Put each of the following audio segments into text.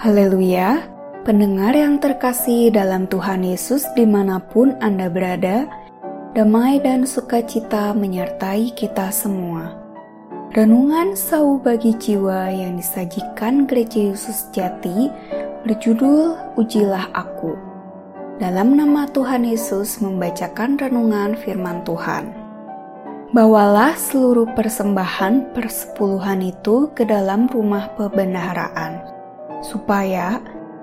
Haleluya, pendengar yang terkasih dalam Tuhan Yesus di mana pun Anda berada, damai dan sukacita menyertai kita semua. Renungan sau bagi jiwa yang disajikan Gereja Yesus Jati berjudul Ujilah Aku. Dalam nama Tuhan Yesus membacakan renungan firman Tuhan. Bawalah seluruh persembahan persepuluhan itu ke dalam rumah perbendaharaan supaya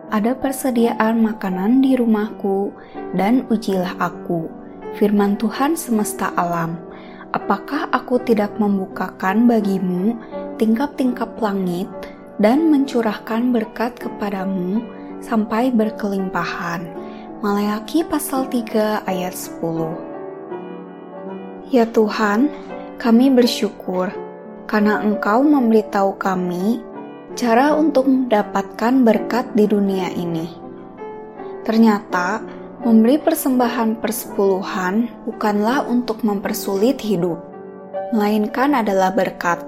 ada persediaan makanan di rumahku dan ujilah aku. Firman Tuhan semesta alam, apakah aku tidak membukakan bagimu tingkap-tingkap langit dan mencurahkan berkat kepadamu sampai berkelimpahan. Maleaki pasal 3 ayat 10 Ya Tuhan, kami bersyukur karena Engkau memberitahu kami cara untuk mendapatkan berkat di dunia ini. Ternyata, memberi persembahan persepuluhan bukanlah untuk mempersulit hidup, melainkan adalah berkat.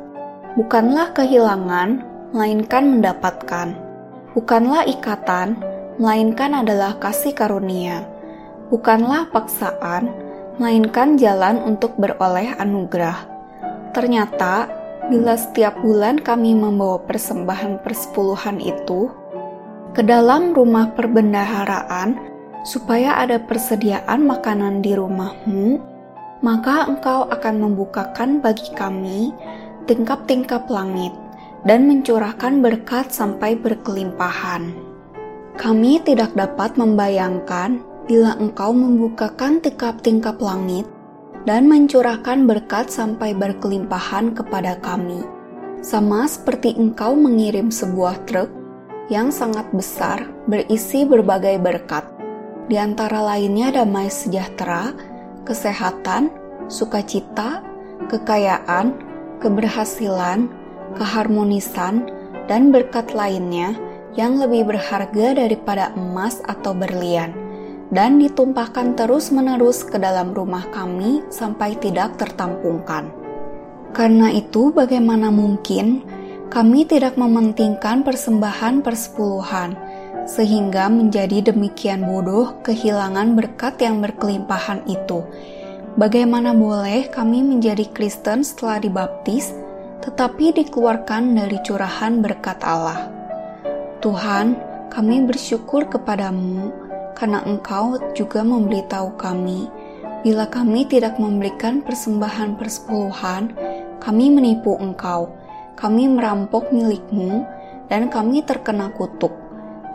Bukanlah kehilangan, melainkan mendapatkan. Bukanlah ikatan, melainkan adalah kasih karunia. Bukanlah paksaan, melainkan jalan untuk beroleh anugerah. Ternyata, bila setiap bulan kami membawa persembahan persepuluhan itu ke dalam rumah perbendaharaan, supaya ada persediaan makanan di rumahmu, maka engkau akan membukakan bagi kami tingkap-tingkap langit dan mencurahkan berkat sampai berkelimpahan. Kami tidak dapat membayangkan bila engkau membukakan tingkap-tingkap langit dan mencurahkan berkat sampai berkelimpahan kepada kami. Sama seperti engkau mengirim sebuah truk yang sangat besar berisi berbagai berkat, di antara lainnya damai sejahtera, kesehatan, sukacita, kekayaan, keberhasilan, keharmonisan, dan berkat lainnya yang lebih berharga daripada emas atau berlian dan ditumpahkan terus-menerus ke dalam rumah kami sampai tidak tertampungkan. Karena itu, bagaimana mungkin kami tidak mementingkan persembahan persepuluhan, sehingga menjadi demikian bodoh kehilangan berkat yang berkelimpahan itu. Bagaimana boleh kami menjadi Kristen setelah dibaptis, tetapi dikeluarkan dari curahan berkat Allah? Tuhan, kami bersyukur kepadamu karena Engkau juga memberitahu kami, bila kami tidak memberikan persembahan persepuluhan, kami menipu Engkau, kami merampok milikmu, dan kami terkena kutuk,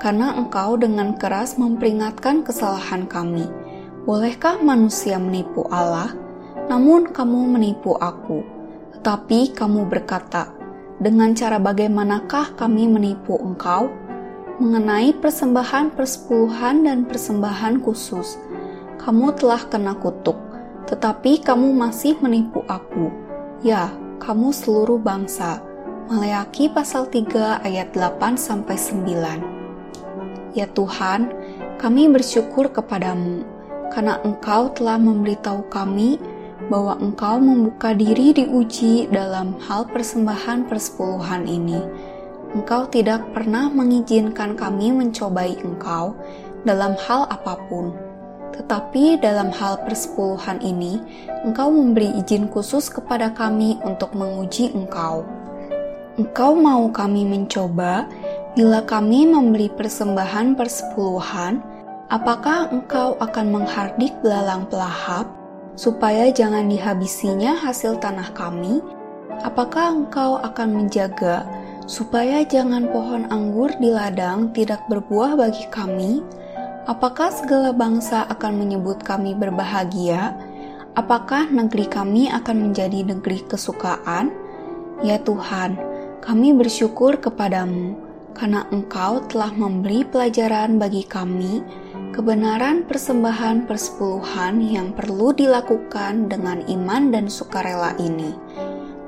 karena Engkau dengan keras memperingatkan kesalahan kami. Bolehkah manusia menipu Allah? Namun kamu menipu aku. Tetapi kamu berkata, dengan cara bagaimanakah kami menipu engkau? Mengenai persembahan persepuluhan dan persembahan khusus. Kamu telah kena kutuk, tetapi kamu masih menipu aku. Ya, kamu seluruh bangsa. Maleaki pasal 3 ayat 8 sampai 9. Ya Tuhan, kami bersyukur kepadamu karena Engkau telah memberitahu kami bahwa Engkau membuka diri diuji dalam hal persembahan persepuluhan ini Engkau tidak pernah mengizinkan kami mencobai Engkau dalam hal apa pun. Tetapi dalam hal persepuluhan ini, Engkau memberi izin khusus kepada kami untuk menguji Engkau. Engkau mau kami mencoba bila kami memberi persembahan persepuluhan, apakah Engkau akan menghardik belalang pelahap supaya jangan dihabisinya hasil tanah kami? Apakah Engkau akan menjaga supaya jangan pohon anggur di ladang tidak berbuah bagi kami? Apakah segala bangsa akan menyebut kami berbahagia? Apakah negeri kami akan menjadi negeri kesukaan? Ya Tuhan, kami bersyukur kepadamu karena Engkau telah memberi pelajaran bagi kami kebenaran persembahan persepuluhan yang perlu dilakukan dengan iman dan sukarela ini.